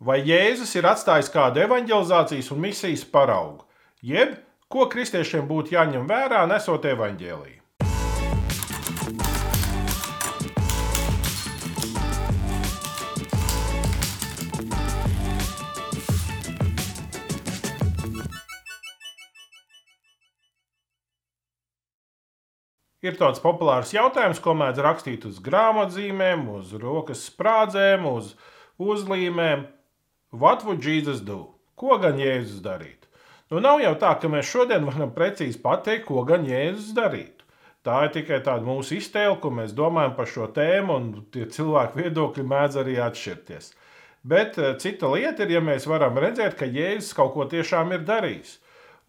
Vai Jēzus ir atstājis kādu evanģelizācijas un misijas paraugu, jeb ko kristiešiem būtu jāņem vērā nesot evaņģēlīju? Ir tāds populārs jautājums, ko mēdz rakstīt uz grāmatzīmēm, uz rokas sprādzēm, uz uzlīmēm. What would Jesus do? Ko gan Jēzus darītu? Nu, nav jau tā, ka mēs šodien varam precīzi pateikt, ko gan Jēzus darītu. Tā ir tikai tāda mūsu iztēle, ko mēs domājam par šo tēmu, un tie cilvēku viedokļi mēdz arī atšķirties. Bet eh, cita lieta ir, ja mēs varam redzēt, ka Jēzus kaut ko tiešām ir darījis.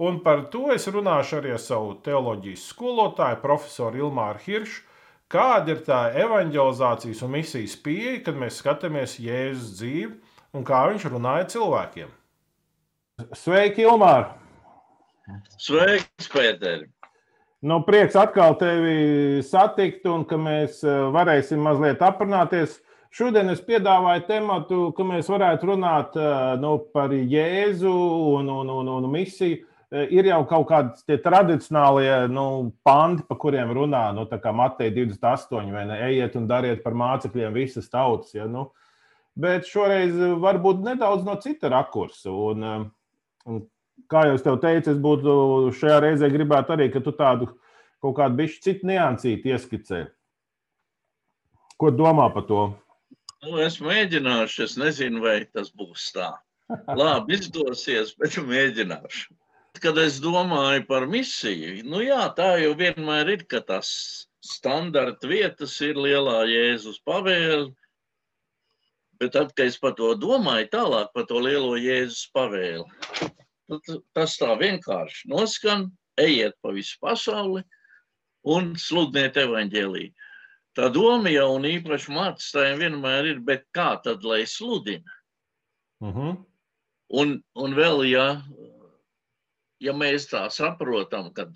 Un par to es runāšu arī ar savu teoloģijas skolotāju, profesoru Ilmāru Hiršu. Kāda ir tā evanģelizācijas un misijas pieeja, kad mēs skatāmies Jēzus dzīvi un kā viņš runāja cilvēkiem? Sveiki, Ilmār! Sveiks, Pēter! Nu, prieks atkal tevi satikt un ka mēs eh, varēsim mazliet aprunāties. Šodien es piedāvāju tematu, ka mēs varētu runāt eh, nu, par Jēzu un, un, un, un misiju Eh, ir jau kaut kādi tie tradicionālie nu, panti, pa kuriem runā, nu, tā kā Mateja 28, vai ne? Ejiet un dariet par mācekļiem visas tautas. Ja, nu. Bet šoreiz eh, varbūt nedaudz no cita rakursa. Un, eh, un, kā jau es teicu, es būtu šajā reizē gribētu arī, ka tu tādu kaut kādu bišķi citu niansīti ieskicē. Ko domā par to? Nu, es mēģināšu, es nezinu, vai tas būs tā. Labi, izdosies, bet mēģināšu kad es domāju par misiju, nu jā, tā jau vienmēr ir, ka tas standarta vietas ir lielā Jēzus pavēle. Bet tad, kad es par to domāju, tālāk par to lielo Jēzus pavēli, tad tas tā vienkārši noskan, ejiet pa visu pasauli un sludiniet evaņģēlīju. Tā doma jau un īpaši mācītājiem vienmēr ir, bet kā tad, lai sludina? Uh mhm. -huh. un, un vēl, ja ja mēs tā saprotam, ka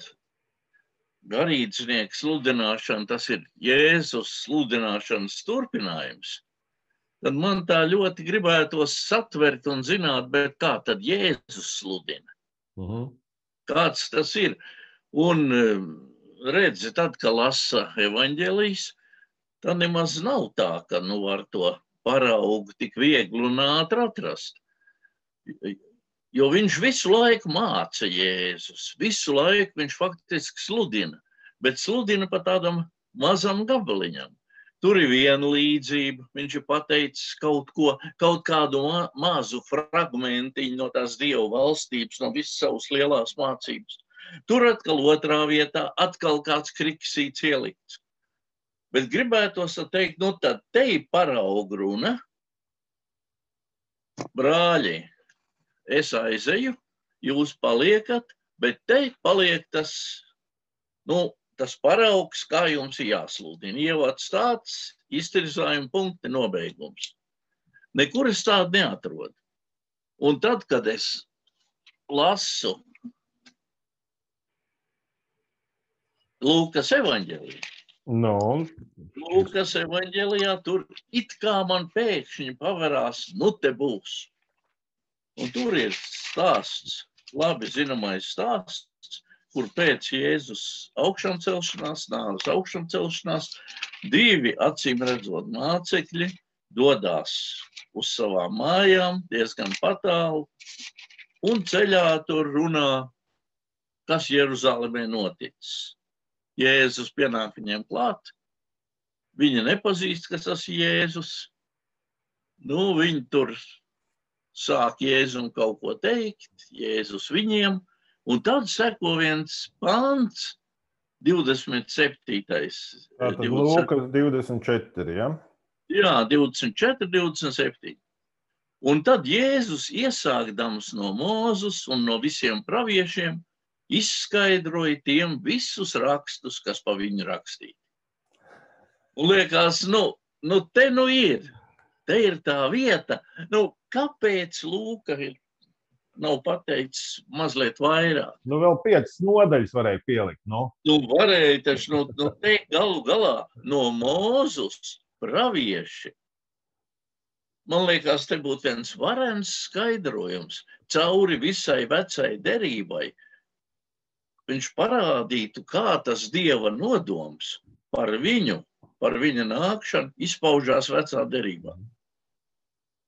garīdznieka sludināšana tas ir Jēzus sludināšanas turpinājums, tad man tā ļoti gribētos satvert un zināt, kā tad Jēzus sludina. Uh mhm. -huh. Kāds tas ir? Un redzi, tad, kad lasa evaņģēlijas, tad nemaz nav tā, ka nu var to paraugu tik viegli un ātri atrast. Jo viņš visu laiku māca Jēzus, visu laiku viņš faktiski sludina, bet sludina pa tādam mazam gabaliņam. Tur ir viena līdzība. Viņš ir pateicis kaut ko, kaut kādu ma mazu fragmentiņu no tās dievu valstības, no visas savas lielās mācības. Tur atkal otrā vietā, atkal kāds kriksīts ielikts. Bet gribētos teikt, nu tad te ir paraugu runa, brāļi, es aizeju, jūs paliekat, bet te paliek tas, nu, tas paraugs, kā jums ir jāsludina. Ievads tāds, iztirzājuma punkti, nobeigums. Nekur es tādu neatrodu. Un tad, kad es lasu Lūkas evanģēliju, no. Lūkas evanģēlijā tur it kā man pēkšņi paverās, nu te būs Un tur ir stāsts, labi zināmais stāsts, kur pēc Jēzus augšām celšanās, nāves augšām celšanās, divi acīm redzot mācekļi dodas uz savām mājām, diezgan patālu, un ceļā tur runā, kas Jeruzalemē noticis. Jēzus pienāk viņiem klāt, viņa nepazīst, kas tas ir Jēzus. Nu, viņi tur sāk Jēzum kaut ko teikt, Jēzus viņiem, un tad seko viens pants, 27. Tātad 20... Lūkas 24, ja? Jā, 24, 27. Un tad Jēzus iesākdams no Mūzus un no visiem praviešiem izskaidroja tiem visus rakstus, kas pa viņu rakstīti. Un liekas, nu, nu te nu ir, te ir tā vieta, nu, kāpēc Lūka ir nav pateicis mazliet vairāk. Nu, vēl piecas nodaļas varēja pielikt. Nu, nu varēja taču nu, nu, teikt galu galā no Mūzus pravieši. man liekas, te būtu viens varens skaidrojums cauri visai vecai derībai. Viņš parādītu, kā tas Dieva nodoms par viņu, par viņa nākšanu izpaužās vecā derībā.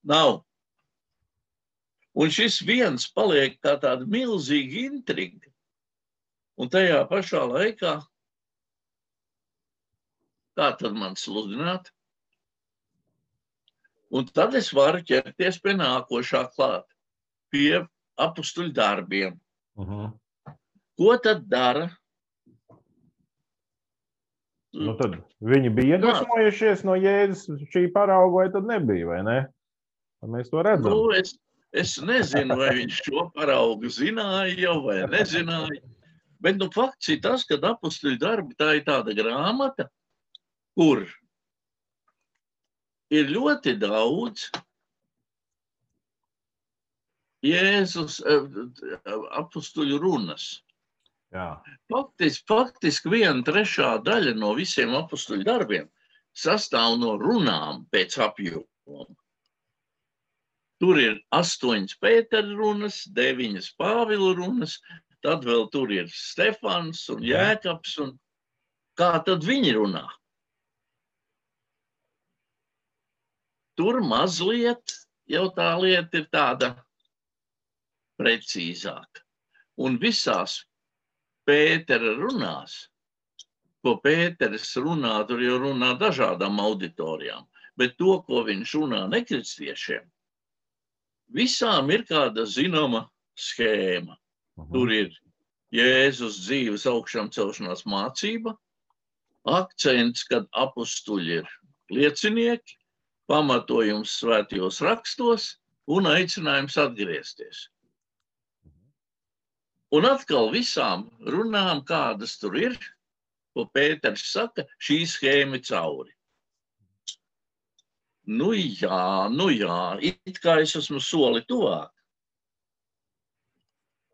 Nav. Un šis viens paliek kā tāda milzīga intriga. Un tajā pašā laikā, kā tad man sludināt? Un tad es varu ķerties pie nākošā klāt, pie apstuļu darbiem. Uh mhm. -huh. Ko tad dara? Nu tad viņi bija iedvesmojušies no Jēzus šī parauga, vai tad nebija, vai ne? Mēs to redzam. Nu, es, es nezinu, vai viņš šo paraugu zināja jau vai nezināja. Bet nu, fakts ir tas, ka apakstuļu darbi tā ir tāda grāmata, kur ir ļoti daudz Jēzus eh, apstuļu runas. Jā. Faktiski, faktiski viena trešā daļa no visiem apstuļu darbiem sastāv no runām pēc apjoma. Tur ir astoņas Pētera runas, deviņas Pāvila runas, tad vēl tur ir Stefans un Jēkabs. Un kā tad viņi runā? Tur mazliet jau tā lieta ir tāda precīzāka. Un visās Pētera runās, ko Pēters runā, tur jau runā dažādām auditorijām, bet to, ko viņš runā nekristiešiem, visām ir kāda zināma schēma. Aha. Tur ir Jēzus dzīves augšām celšanās mācība, akcents, kad apstuļi ir liecinieki, pamatojums svētajos rakstos un aicinājums atgriezties. Un atkal visām runām, kādas tur ir, ko Pēters saka, šī schēma cauri. Nu jā, nu jā, it kā es esmu soli tuvāk.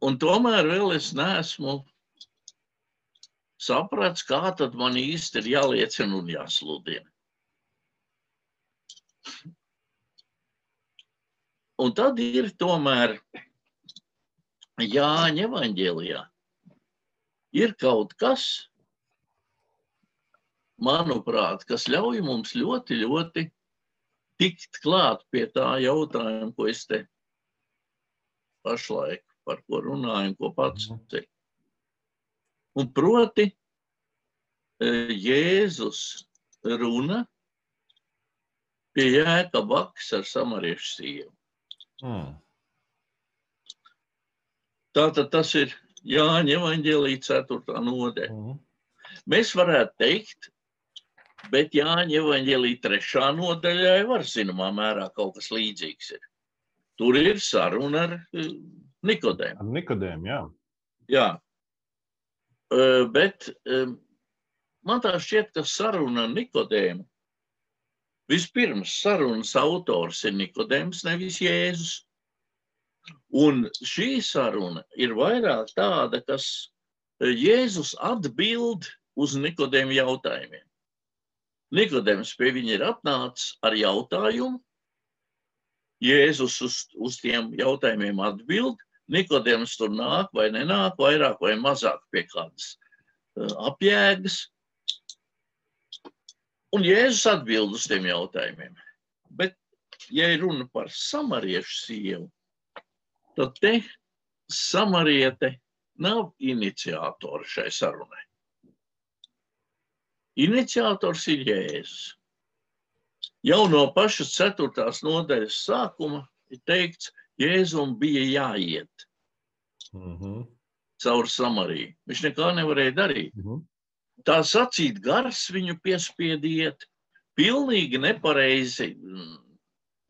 Un tomēr vēl es neesmu sapratis, kā tad man īsti ir jāliecina un jāsludina. Un tad ir tomēr Jāņa evanģēlijā. Ir kaut kas, manuprāt, kas ļauj mums ļoti, ļoti tikt klāt pie tā jautājuma, ko es te pašlaik par ko runāju un ko pats mhm. teicu. Un proti, Jēzus runa pie jēka baks ar samariešu sievu. Mm. Tātad tas ir Jāņa evaņģēlī 4. nodaļa. Mm. Mēs varētu teikt, bet Jāņa evaņģēlī 3. nodaļā var zināmā mērā kaut kas līdzīgs ir. Tur ir saruna ar uh, Nikodēmu. Ar Nikodēmu, jā. Jā. Uh, bet um, man tā šķiet, ka saruna ar Nikodēmu Vispirms sarunas autors ir Nikodēms, nevis Jēzus. Un šī saruna ir vairāk tāda, kas eh, Jēzus atbild uz Nikodēmu jautājumiem. Nikodēms pie viņa ir atnācis ar jautājumu, Jēzus uz, uz tiem jautājumiem atbild, Nikodēms tur nāk vai nenāk, vairāk vai mazāk pie kādas uh, apjēgas. Un Jēzus atbild uz tiem jautājumiem. Bet, ja ir runa par samariešu sievu, tad te samariete nav iniciatora šai sarunai. Iniciators ir Jēzus. Jau no pašas ceturtās nodaļas sākuma ir teikts, Jēzum bija jāiet mm -hmm. caur Samariju. Viņš nekā nevarēja darīt. Mm -hmm tā sacīt, gars viņu piespiediet, pilnīgi nepareizi. Mm,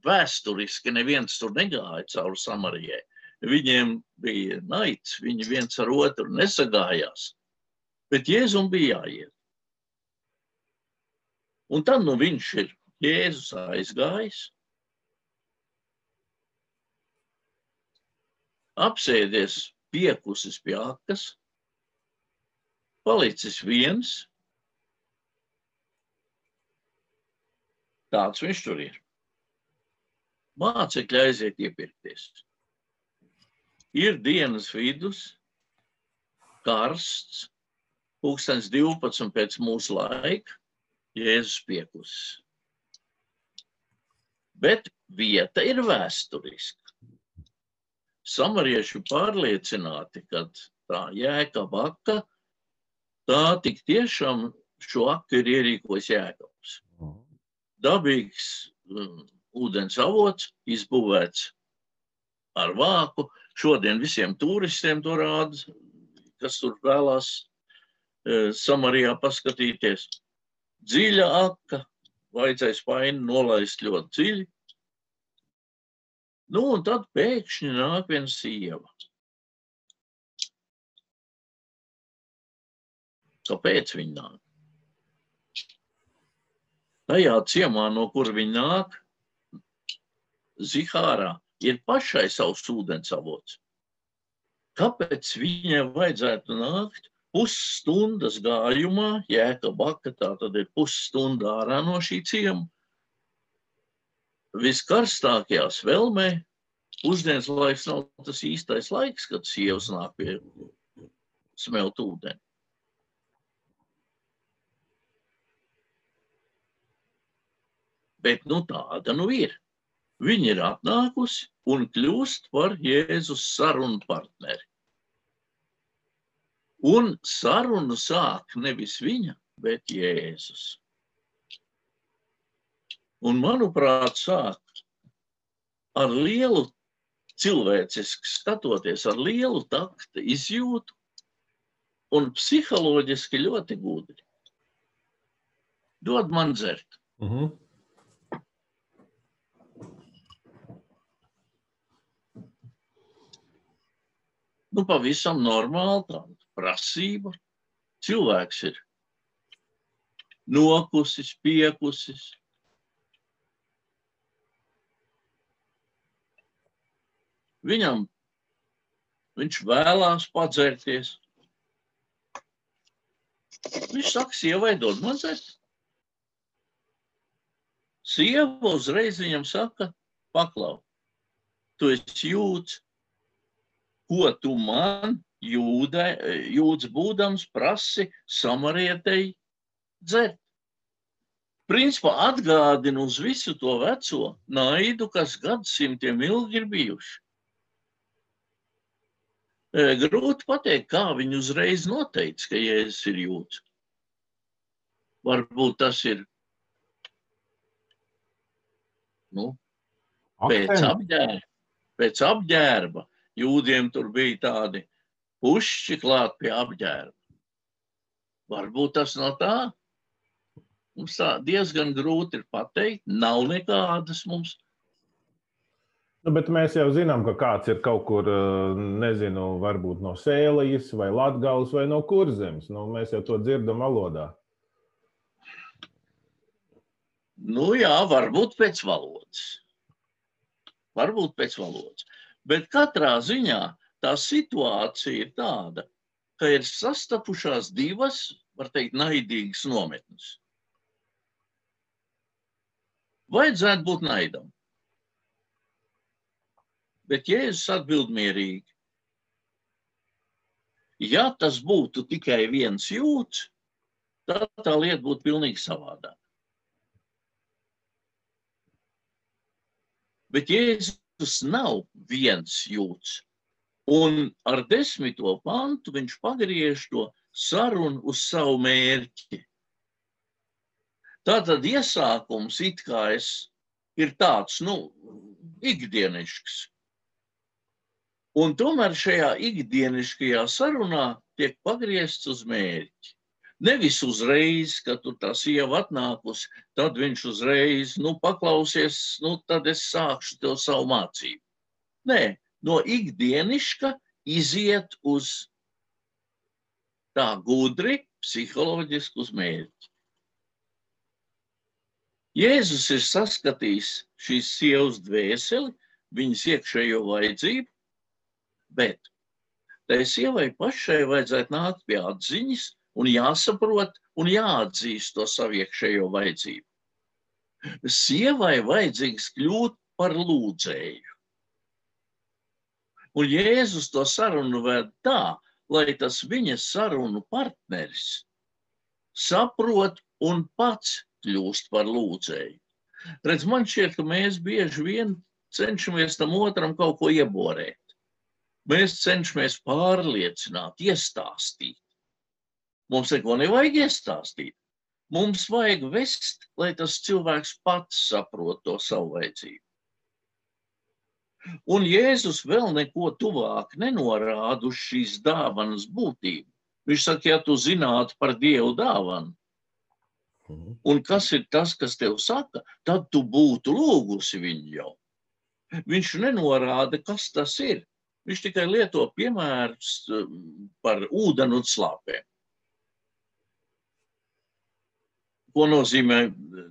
vēsturiski neviens tur negāja cauri Samarijai. Viņiem bija naids, viņi viens ar otru nesagājās. Bet Jēzum bija jāiet. Un tad nu viņš ir Jēzus aizgājis, apsēdies piekusis pie akas, palicis viens. Tāds viņš tur ir. mācekļi aiziet iepirkties. Ir dienas vidus, karsts, pūkstens 12 pēc mūsu laika, Jēzus piekus. Bet vieta ir vēsturiska. Samarieši pārliecināti, ka tā jēga baka, tā tik tiešām šo aktu ir ierīkojis jēgabs. Dabīgs um, ūdens avots, izbūvēts ar vāku. Šodien visiem turistiem to rāda, kas tur vēlās e, Samarijā paskatīties. Dziļa aka, vajadzēja spaini nolaist ļoti dziļi. Nu, un tad pēkšņi nāk viena sieva. Kāpēc viņa nāk? Tajā ciemā, no kur viņa nāk, Zihārā, ir pašai savs ūdens avots. Kāpēc viņai vajadzētu nākt pusstundas gājumā, jēka baka, tā tad ir pusstunda ārā no šī ciema. Viskarstākajās vēlmē, pusdienas laiks nav tas īstais laiks, kad sievas nāk pie smelt ūdeni. Bet nu tāda nu ir. Viņa ir atnākusi un kļūst par Jēzus sarunu partneri. Un sarunu sāk nevis viņa, bet Jēzus. Un, manuprāt, sāk ar lielu cilvēcisku skatoties, ar lielu takta izjūtu un psiholoģiski ļoti gudri. Dod man dzert. Uh mhm. -huh. Nu, pavisam normāli tāda prasība. Cilvēks ir nokusis, piekusis. Viņam viņš vēlās padzerties. Viņš saka, sievai dod man dzert. Sieva uzreiz viņam saka, paklau, tu esi jūts, ko tu man, jūdē, jūdz būdams, prasi samarietei dzert. Principā atgādina uz visu to veco naidu, kas gadsimtiem ilgi ir bijuši. E, grūti pateikt, kā viņi uzreiz noteica, ka Jēzus ir jūds. Varbūt tas ir nu, pēc apģērba, pēc apģērba jūdiem tur bija tādi pušķi klāt pie apģērba. Varbūt tas no tā. Mums tā diezgan grūti ir pateikt, nav nekādas mums. Nu, bet mēs jau zinām, ka kāds ir kaut kur, eh, nezinu, varbūt no Sēlijas vai Latgales vai no Kurzemes. Nu, mēs jau to dzirdam valodā. Nu jā, varbūt pēc valodas. Varbūt pēc valodas. Bet katrā ziņā tā situācija ir tāda, ka ir sastapušās divas, var teikt, naidīgas nometnes. Vajadzētu būt naidam. Bet Jēzus atbild mierīgi. Ja tas būtu tikai viens jūts, tad tā lieta būtu pilnīgi savādāk. Bet Jēzus tas nav viens jūts. Un ar desmito pantu viņš pagriež to sarunu uz savu mērķi. Tātad iesākums it kā es ir tāds, nu, ikdienišks. Un tomēr šajā ikdieniškajā sarunā tiek pagriezts uz mērķi. Nevis uzreiz, kad tur tā sieva atnākusi, tad viņš uzreiz, nu, paklausies, nu, tad es sākšu tev savu mācību. Nē, no ikdieniška iziet uz tā gudri, psiholoģiski uz mērķi. Jēzus ir saskatījis šīs sievas dvēseli, viņas iekšējo vajadzību, bet tai sievai pašai vajadzētu nākt pie atziņas, un jāsaprot un jāatzīst to savu iekšējo vajadzību. Sievai vajadzīgs kļūt par lūdzēju. Un Jēzus to sarunu ved tā, lai tas viņa sarunu partneris saprot un pats kļūst par lūdzēju. Redz, man šķiet, ka mēs bieži vien cenšamies tam otram kaut ko ieborēt. Mēs cenšamies pārliecināt, iestāstīt. Mums neko nevajag iestāstīt. Mums vajag vest, lai tas cilvēks pats saprot to savu vajadzību. Un Jēzus vēl neko tuvāk nenorāda uz šīs dāvanas būtību. Viņš saka, ja tu zinātu par Dievu dāvanu, mhm. un kas ir tas, kas tev saka, tad tu būtu lūgusi viņu jau. Viņš nenorāda, kas tas ir. Viņš tikai lieto piemērus um, par ūdeni un slāpēm. Ko nozīmē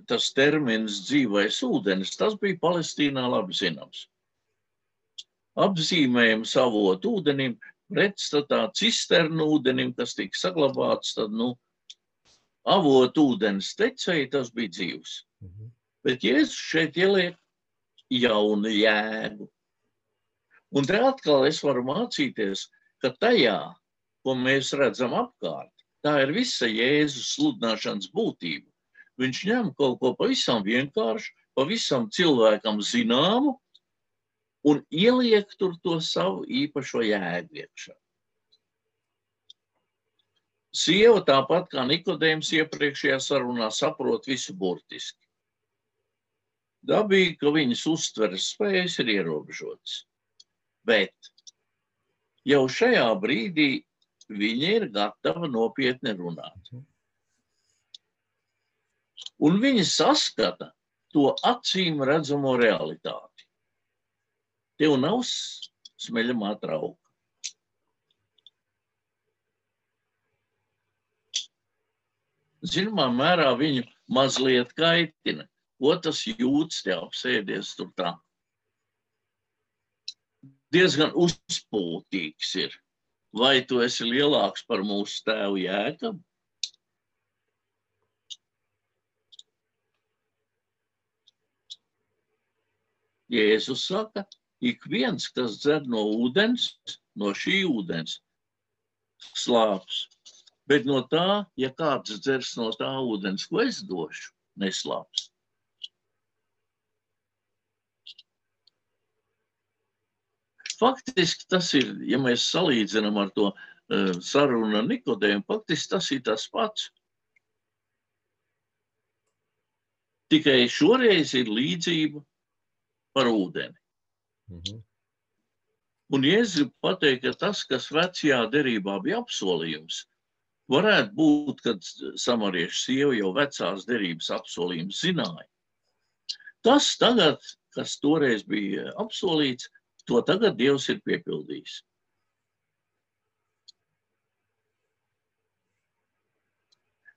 tas termins dzīvais ūdenis? Tas bija Palestīnā labi zināms apzīmējam savu ūdenim, pretstatā cisternu ūdenim, kas tika saglabāts, tad, nu, avot ūdens tecēji, tas bija dzīvs. Mhm. Bet Jēzus šeit ieliek jaunu jēgu. Un te atkal es varu mācīties, ka tajā, ko mēs redzam apkārt, tā ir visa Jēzus sludināšanas būtība. Viņš ņem kaut ko pavisam vienkāršu, pavisam cilvēkam zināmu, un ieliek tur to savu īpašo jēgu iekšā. Sieva tāpat kā Nikodējums iepriekšējā sarunā saprot visu burtiski. Dabīgi, ka viņas uztveres spējas ir ierobežotas, bet jau šajā brīdī viņa ir gatava nopietni runāt. Un viņa saskata to acīm redzamo realitāti. Tev nav smeļamā trauka. Zināmā mērā viņu mazliet kaitina. Ko tas jūtas te apsēdies tur tā? Diezgan uzpūtīgs ir. Vai tu esi lielāks par mūsu tēvu jēkabu? Jēzus saka, ik viens, kas dzer no ūdens, no šī ūdens, slāps. Bet no tā, ja kāds dzers no tā ūdens, ko es došu, neslāps. Faktiski tas ir, ja mēs salīdzinām ar to uh, sarunu ar Nikodēmu, faktiski tas ir tas pats. Tikai šoreiz ir līdzība par ūdeni. Mhm. Un Jēzus pateikt, ka tas, kas vecajā derībā bija apsolījums, varētu būt, kad samariešu sieva jau vecās derības apsolījums zināja. Tas tagad, kas toreiz bija apsolīts, to tagad Dievs ir piepildījis.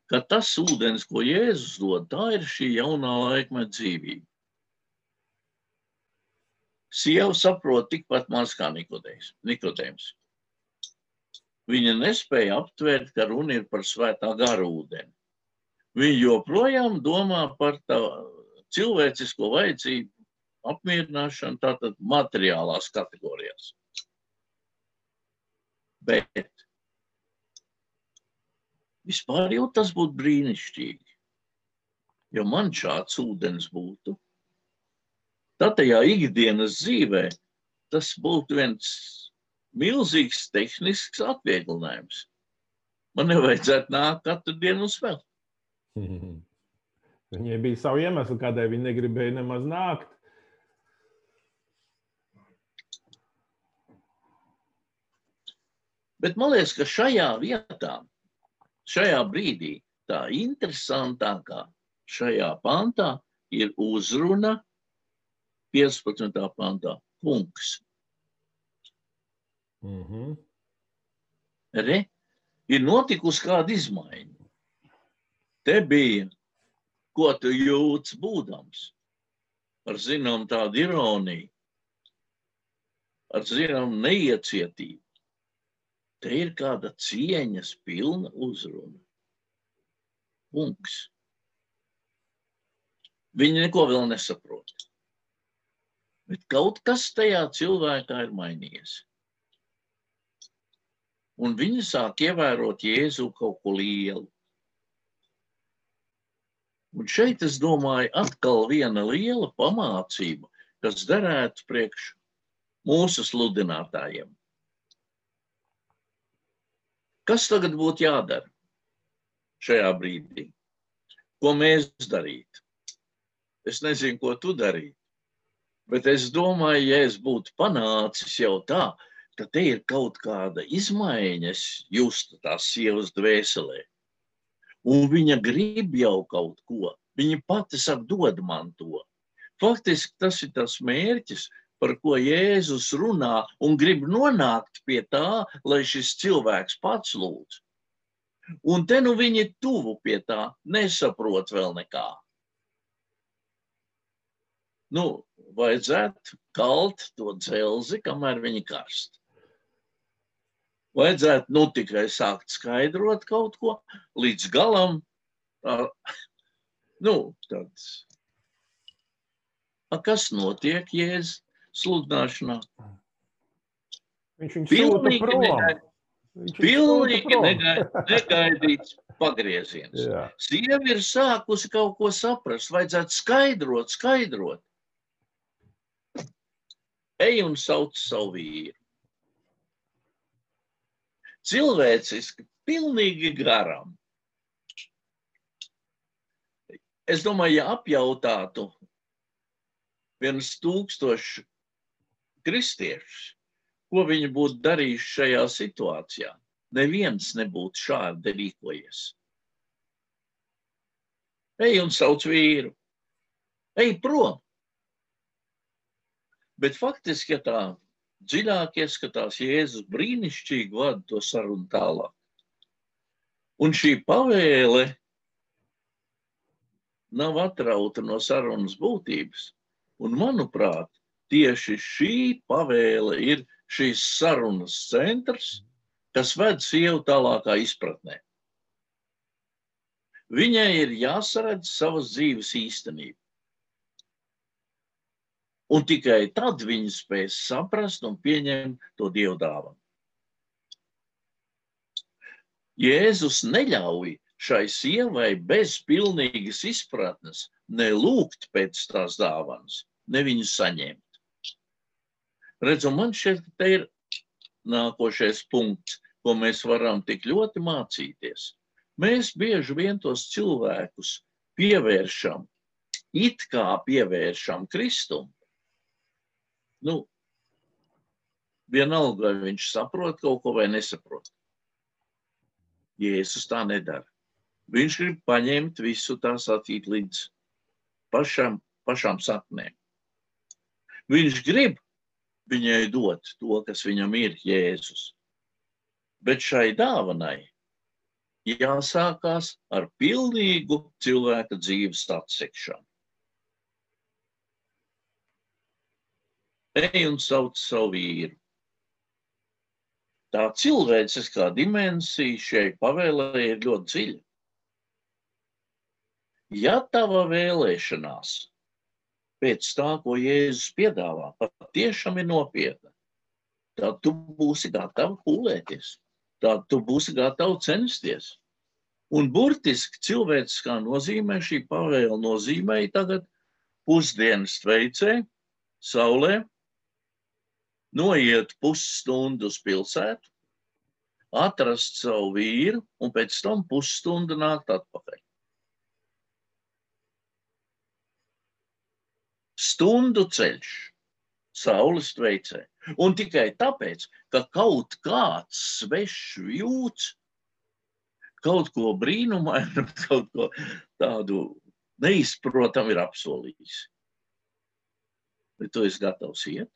Ka tas ūdens, ko Jēzus dod, tā ir šī jaunā laikmeta dzīvība. Sieva saprot tikpat maz kā Nikodējums. Viņa nespēja aptvert, ka runa ir par svētā gara ūdeni. Viņa joprojām domā par tā cilvēcisko vajadzību apmierināšanu tātad materiālās kategorijās. Bet vispār jau tas būtu brīnišķīgi, jo man šāds ūdens būtu Tad tajā ikdienas dzīvē tas būtu viens milzīgs tehnisks atvieglinājums. Man nevajadzētu nākt katru dienu uz vēl. Viņai bija savi iemesli, kādēļ viņa negribēja nemaz nākt. Bet man liekas, ka šajā vietā, šajā brīdī, tā interesantākā šajā pantā ir uzruna 15. pantā. Kungs. Mm -hmm. Re, ir notikusi kāda izmaiņa. Te bija, ko tu jūti būdams, ar zinām tādu ironiju, ar zinām neiecietību. Te ir kāda cieņas pilna uzruna. Kungs. Viņi neko vēl nesaprot. Bet kaut kas tajā cilvēkā ir mainījies. Un viņi sāk ievērot Jēzu kaut ko lielu. Un šeit es domāju, atkal viena liela pamācība, kas derētu priekš mūsu sludinātājiem. Kas tagad būtu jādara šajā brīdī? Ko mēs darītu? Es nezinu, ko tu darītu. Bet es domāju, ja es būtu panācis jau tā, ka te ir kaut kāda izmaiņas justa tās sievas dvēselē, un viņa grib jau kaut ko, viņa pati saka, dod man to. Faktiski tas ir tas mērķis, par ko Jēzus runā un grib nonākt pie tā, lai šis cilvēks pats lūdz. Un te nu viņi tuvu pie tā, nesaprot vēl nekā. Nu, vajadzētu kalt to dzelzi, kamēr viņi karst. Vajadzētu nu tikai sākt skaidrot kaut ko līdz galam. Tā, nu, tāds. A, kas notiek, Jēzus? sludināšanā. Viņš viņu pilnīgi prom. Negaid, pilnīgi negaid, negaidīts pagrieziens. Jā. Sieva ir sākusi kaut ko saprast, vajadzētu skaidrot, skaidrot. Ej un sauc savu vīru. Cilvēciski, pilnīgi garam. Es domāju, ja apjautātu viens tūkstoši kristiešus, ko viņi būtu darījuši šajā situācijā. Neviens nebūtu šādi rīkojies. Ej un sauc vīru, ej prom. Bet faktiski, ja tā dziļāk ieskatās, Jēzus brīnišķīgi vada to sarunu tālāk. Un šī pavēle nav atrauta no sarunas būtības. Un, manuprāt, tieši šī pavēle ir šīs sarunas centrs, kas ved sievu tālākā izpratnē. Viņai ir jāsaredz savas dzīves īstenība. Un tikai tad viņa spēs saprast un pieņemt to dievu dāvanu. Jēzus neļauj šai sievai bez pilnīgas izpratnes nelūgt pēc tās dāvanas, ne viņu saņemt. Redzu, man šeit ir nākošais punkts, ko mēs varam tik ļoti mācīties. Mēs bieži vien tos cilvēkus pievēršam, it kā pievēršam Kristum. Nu, vienalga, vai viņš saprot kaut ko vai nesaprot. Jēzus tā nedara. Viņš grib paņemt visu tā sacīt līdz pašam, pašām saknēm. Viņš grib, viņai dot to, kas viņam ir Jēzus. Bet šai dāvanai jāsākās ar pilnīgu cilvēka dzīves atsekšanu. Ej un sauc savu vīru. Tā cilvēciskā dimensija šai pavēlē ir ļoti dziļa. Ja tava vēlēšanās pēc tā, ko Jēzus piedāvā, patiešām ir nopietna, tad tu būsi gatavs pūlēties, tad tu būsi gatavs censties. Un burtiski cilvēciskā nozīmē šī pavēle nozīmēja tagad pusdienas veicē, saulē, noiet pusstundu uz pilsētu, atrast savu vīru un pēc tam pusstundu nākt atpakaļ. stundu ceļš saules veicē. Un tikai tāpēc, ka kaut kāds svešs jūts kaut ko brīnumainu, kaut ko tādu neizprotamu ir apsolījis. Bet tu esi gatavs iet?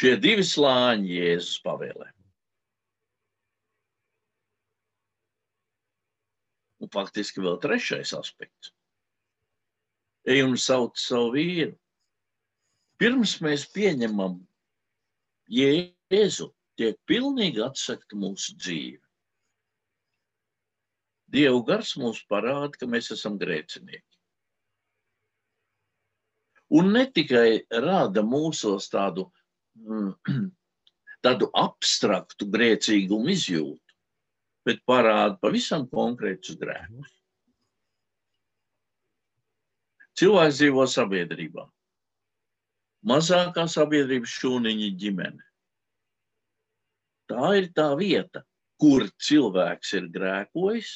Šie divi slāņi Jēzus pavēlē. Un faktiski vēl trešais aspekts ej un sauc savu vīru. Pirms mēs pieņemam Jēzu, tiek pilnīgi atsakta mūsu dzīve. Dievu gars mums parāda, ka mēs esam grēcinieki. Un ne tikai rada mūsos tādu, tādu abstraktu grēcīgumu izjūtu, bet parāda pavisam konkrētus grēkus. Cilvēks dzīvo sabiedrībā. Mazākā sabiedrības šūniņa ģimene. Tā ir tā vieta, kur cilvēks ir grēkojis,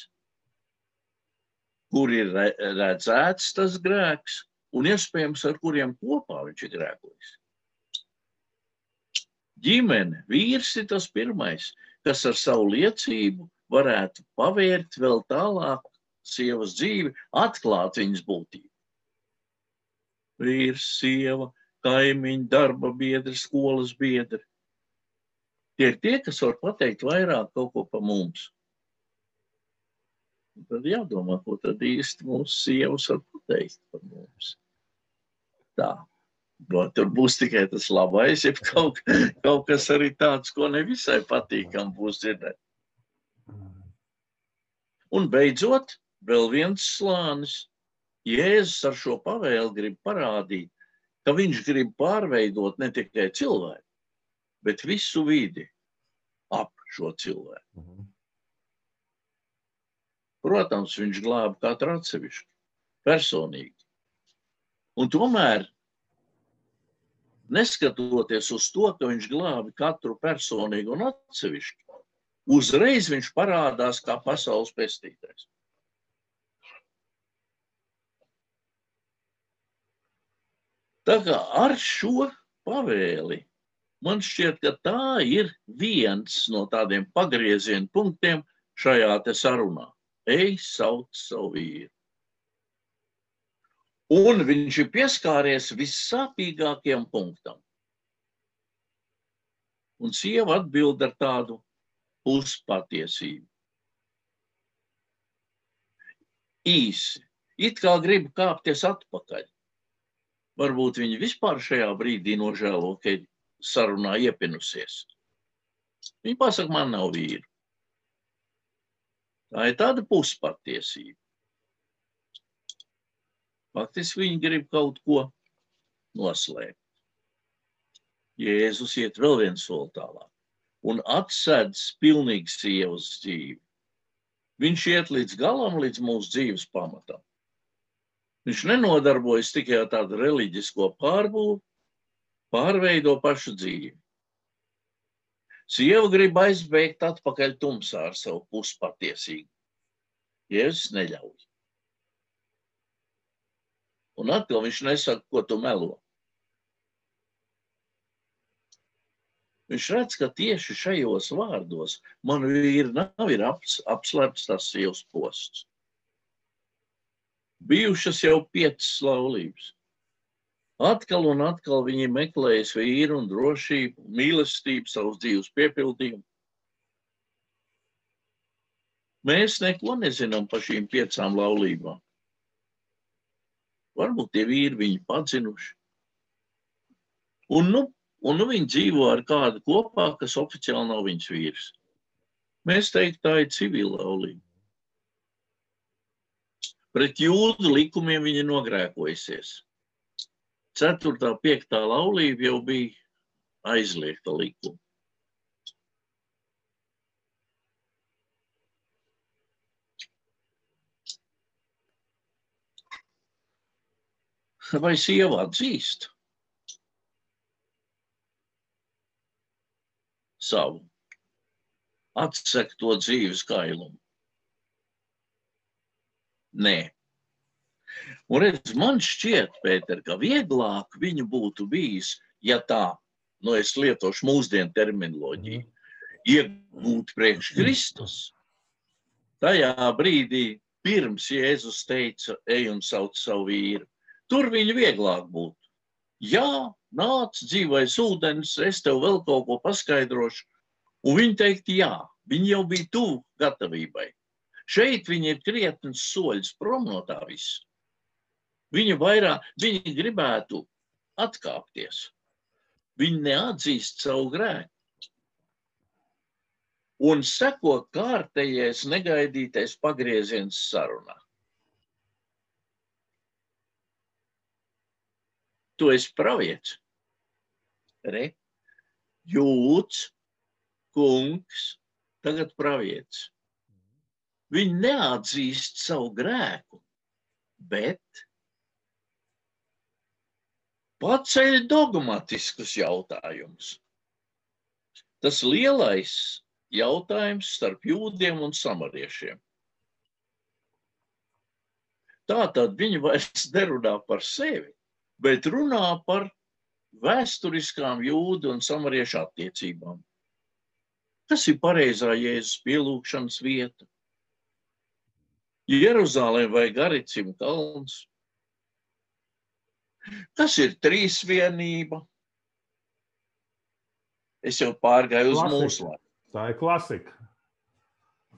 kur ir redzēts tas grēks, un iespējams ar kuriem kopā viņš ir grēkojis. Ģimene, vīrs ir tas pirmais, kas ar savu liecību varētu pavērt vēl tālāk sievas dzīvi, atklāt viņas būtību. Vīrs, sieva, kaimiņi, darba biedri, skolas biedri. Tie ir tie, kas var pateikt vairāk kaut ko par mums. Un tad jādomā, ko tad īsti mūsu sievas var pateikt par mums. Tā. Bet tur būs tikai tas labais, ja kaut, kaut kas arī tāds, ko nevisai patīkam būs dzirdēt. Un beidzot, vēl viens slānis. Jēzus ar šo pavēli grib parādīt, ka viņš grib pārveidot ne tikai cilvēku, bet visu vidi ap šo cilvēku. Protams, viņš glāba katru atsevišķi, personīgi. Un tomēr, neskatoties uz to, ka viņš glābi katru personīgi un atsevišķi, uzreiz viņš parādās kā pasaules pestītājs. Tā kā ar šo pavēli man šķiet, ka tā ir viens no tādiem pagrieziena punktiem šajā sarunā ej, sauc savu vīru. Un viņš ir pieskāries vissāpīgākajam punktam. Un sieva atbild ar tādu puspatiesību. Īsi, it kā gribu kāpties atpakaļ. Varbūt viņi vispār šajā brīdī nožēlo, ka sarunā iepinusies. Viņa pasaka, man nav vīru. Tā ir tāda puspatiesība. Faktiski viņi grib kaut ko noslēpt. Jēzus iet vēl viens soli tālāk un atsedz pilnīgi sievas dzīvi. Viņš iet līdz galam, līdz mūsu dzīves pamatam. Viņš nenodarbojas tikai ar tādu reliģisko pārbūvi, pārveido pašu dzīvi. Sieva grib aizbēgt atpakaļ tumsā ar savu puspatiesību. Jēzus neļauj. Un atkal viņš nesaka, ko tu melo. Viņš redz, ka tieši šajos vārdos man vīri nav ir aps, apslēpts tas sievas posts. Bijušas jau piecas laulības. Atkal un atkal viņi meklējas vīru un drošību, mīlestību, savus dzīves piepildījumu. Mēs neko nezinām par šīm piecām laulībām. Varbūt tie vīri viņu padzinuši. Un nu, un nu viņi dzīvo ar kādu kopā, kas oficiāli nav viņas vīrs. Mēs teiktu, tā ir civila laulība. Pret jūdu likumiem viņa nogrēkojusies. Ceturtā, piektā laulība jau bija aizliegta likuma. Vai sieva atzīst savu atsekto dzīves kailumu? Nē. Un redz, man šķiet, Pēter, ka vieglāk viņu būtu bijis, ja tā, nu es lietošu mūsdienu terminoloģiju, mhm. iegūt priekš Kristus. Tajā brīdī, pirms Jēzus teica, ej un sauc savu vīru, tur viņu vieglāk būtu. Jā, nāc, dzīvais ūdens, es tev vēl kaut ko paskaidrošu. Un viņi teikt, jā, viņi jau bija tuvu gatavībai. Šeit viņi ir krietnes soļus prom no tā visa. Viņa vairāk, viņi gribētu atkāpties. Viņi neatzīst savu grēku. Un seko kārtējais negaidītais pagrieziens sarunā. Tu esi pravietis. Re, jūts, kungs, tagad pravietis. Viņi neatzīst savu grēku, bet paceļ dogmatiskus jautājumus. Tas lielais jautājums starp jūdiem un samariešiem. Tā tad viņi vairs nerunā par sevi, bet runā par vēsturiskām jūdu un samariešu attiecībām. Tas ir pareizā Jēzus pielūgšanas vieta. Jeruzalem vai Garicim kalns. Kas ir trīsvienība? Es jau pārgāju uz mūsu laiku. Tā ir klasika.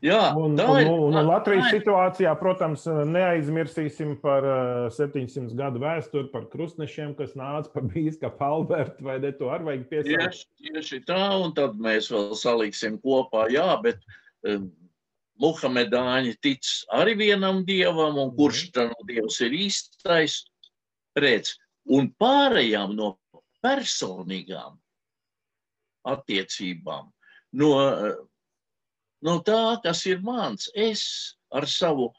Jā, Un, tā un, ir. un, un Latvijas tā ir- situācijā, protams, neaizmirsīsim par uh, 700 gadu vēsturi, par krustnešiem, kas nāca pa bīskapu Albertu, vai ne? To arī vajag piesaukt. Tieši, tieši tā, un tad mēs vēl saliksim kopā, jā, bet um, Muhamedāņi tic arī vienam dievam, un kurš tad no dievs ir īstais, redz, un pārējām no personīgām attiecībām, no, eh, no tā, kas ir mans, es ar savu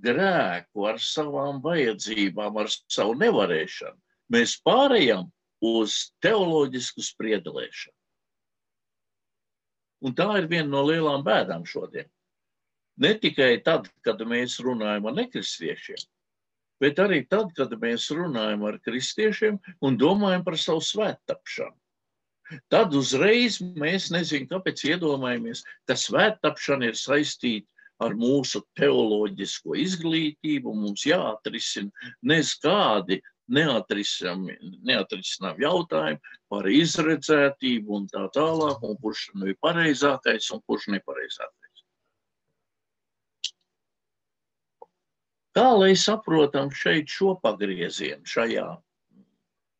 grēku, ar savām vajadzībām, ar savu nevarēšanu, mēs pārējām uz teoloģisku spriedelēšanu. Un tā ir viena no lielām bēdām šodien. Ne tikai tad, kad mēs runājam ar nekristiešiem, bet arī tad, kad mēs runājam ar kristiešiem un domājam par savu svēttapšanu. Tad uzreiz mēs nezinām, kāpēc iedomājamies, ka svēttapšana ir saistīta ar mūsu teoloģisko izglītību. Mums jāatrisina nezkādi neatrisinām jautājumi par izredzētību un tā tālāk, un kurš nu ir pareizākais un kurš nepareizākais. Kā lai saprotam šeit šo pagriezienu šajā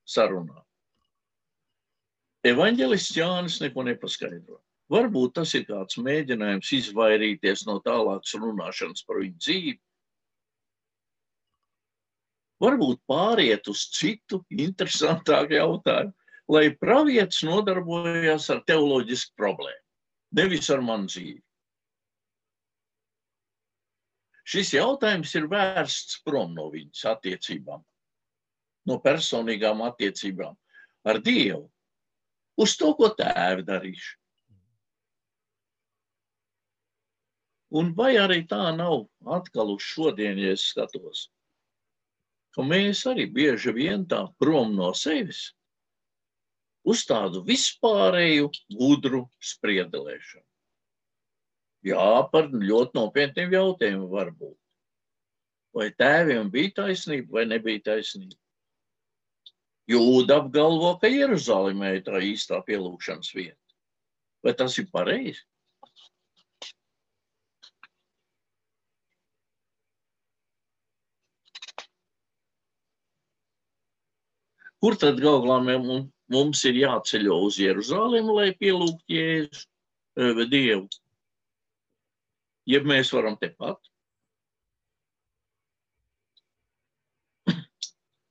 sarunā? Evanģelists Jānis neko nepaskaidro. Varbūt tas ir kāds mēģinājums izvairīties no tālākas runāšanas par viņu dzīvi. Varbūt pāriet uz citu interesantāku jautājumu, lai pravietis nodarbojas ar teoloģisku problēmu, nevis ar manu dzīvi. Šis jautājums ir vērsts prom no viņas attiecībām, no personīgām attiecībām ar Dievu, uz to, ko tēvi darīšu. Un vai arī tā nav atkal uz šodien, ja es skatos, ka mēs arī bieži vien tā prom no sevis uz tādu vispārēju gudru spriedelēšanu. Jā, par ļoti nopietniem jautājumiem var būt. Vai tēviem bija taisnība vai nebija taisnība? Jūda apgalvo, ka Jeruzalemē ir tā īstā pielūgšanas vieta. Vai tas ir pareizi? Kur tad galvā mums, ir jāceļo uz Jeruzalemi, lai pielūgtu Jēzu vai Dievu? Ja mēs varam tepat.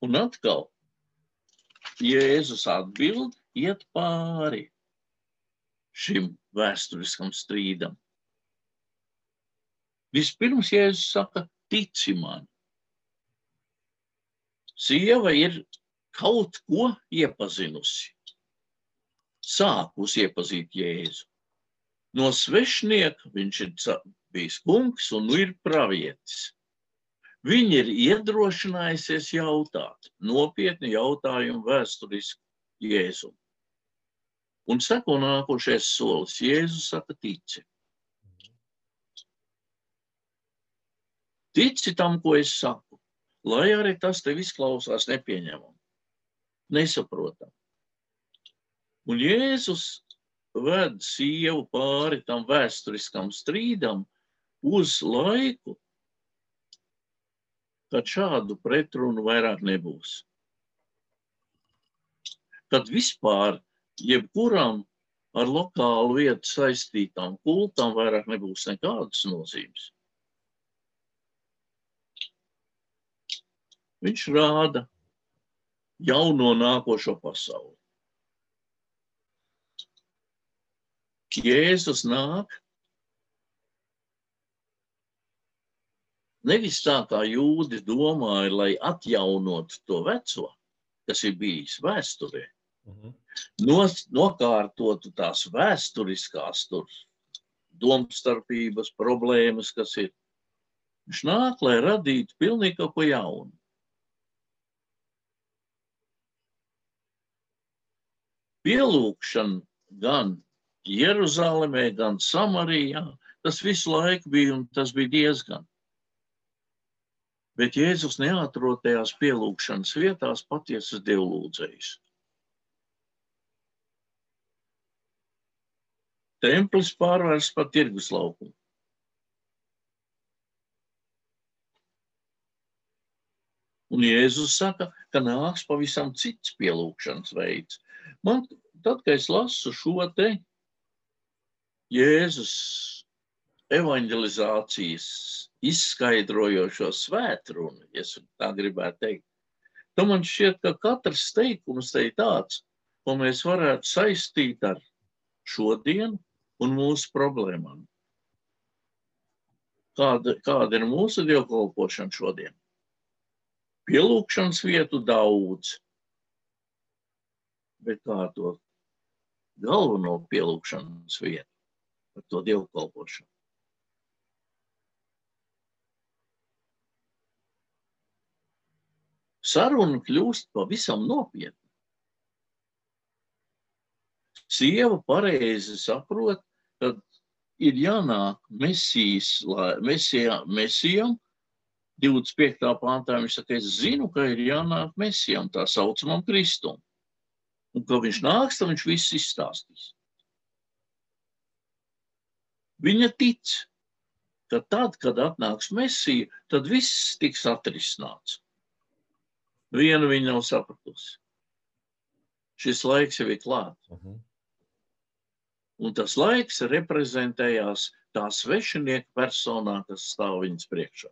Un atkal, Jēzus atbild, iet pāri šim vēsturiskam strīdam. Vispirms Jēzus saka, tici man. Sieva ir kaut ko iepazinusi. Sākus iepazīt Jēzu. No svešnieka viņš ir bijis kungs un nu ir pravietis. Viņi ir iedrošinājusies jautāt nopietni jautājumu vēsturisku Jēzu. Un seko nākošais solis. Jēzus saka, tici. Tici tam, ko es saku, lai arī tas tev izklausās nepieņemami, nesaprotam. Un Jēzus ved sievu pāri tam vēsturiskam strīdam uz laiku, kad šādu pretrunu vairāk nebūs. Kad vispār jebkuram ar lokālu vietu saistītām kultām vairāk nebūs nekādas nozīmes. Viņš rāda, jauno nākošo pasauli. Jēzus nāk nevis tā, kā jūdi domāja, lai atjaunotu to veco, kas ir bijis vēsturē, mhm. Nos, nokārtotu tās vēsturiskās tur domstarpības, problēmas, kas ir. Viņš nāk, lai radītu pilnīgi kaut ko jaunu. Pielūkšana gan Jeruzalemē, gan Samarijā, tas visu laiku bija un tas bija diezgan. Bet Jēzus neatrod tajās pielūgšanas vietās patiesas dievlūdzējas. Templis pārvērsts par tirgus laukumu. Un Jēzus saka, ka nāks pavisam cits pielūgšanas veids. Man, tad, kad es lasu šo te Jēzus evanģelizācijas izskaidrojošo svētrunu, ja tā gribētu teikt, tad man šķiet, ka katrs teikums te ir tāds, ko mēs varētu saistīt ar šodienu un mūsu problēmām. Kāda, kāda ir mūsu dievkalpošana šodien? Pielūgšanas vietu daudz, bet kā to galveno pielūgšanas vietu? par to dievkalpošanu. Saruna kļūst pavisam nopietna. Sieva pareizi saprot, ka ir jānāk mesijas, mesijā, mesijam, 25. pāntā viņš saka, es zinu, ka ir jānāk mesijam, tā saucamam Kristum. Un, ka viņš nāks, tad viņš viss izstāstīs. Viņa tic, ka tad, kad atnāks Mēsija, tad viss tiks atrisināts. Vienu viņa nav sapratusi. Šis laiks jau ir klāts. Uh mhm. -huh. Un tas laiks reprezentējās tā svešinieka personā, kas stāv viņas priekšā.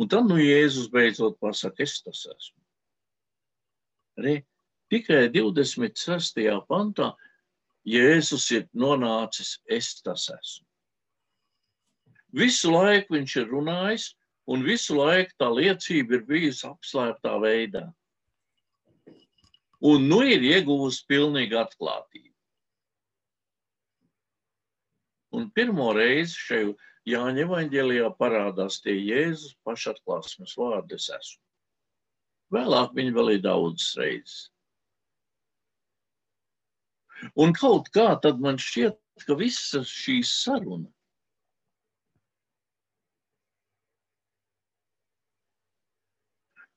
Un tad nu Jēzus beidzot pasaka, es tas esmu. Re, tikai 26. pantā Jēzus ir nonācis, es tas esmu. Visu laiku viņš ir runājis, un visu laiku tā liecība ir bijusi apslēptā veidā. Un nu ir ieguvusi pilnīgu atklātību. Un pirmo reizi šajā Jāņa evaņģēlijā parādās tie Jēzus pašatklāsmes vārdi es esmu. Vēlāk viņi vēl ir daudzas reizes. Un kaut kā tad man šķiet, ka visa šī saruna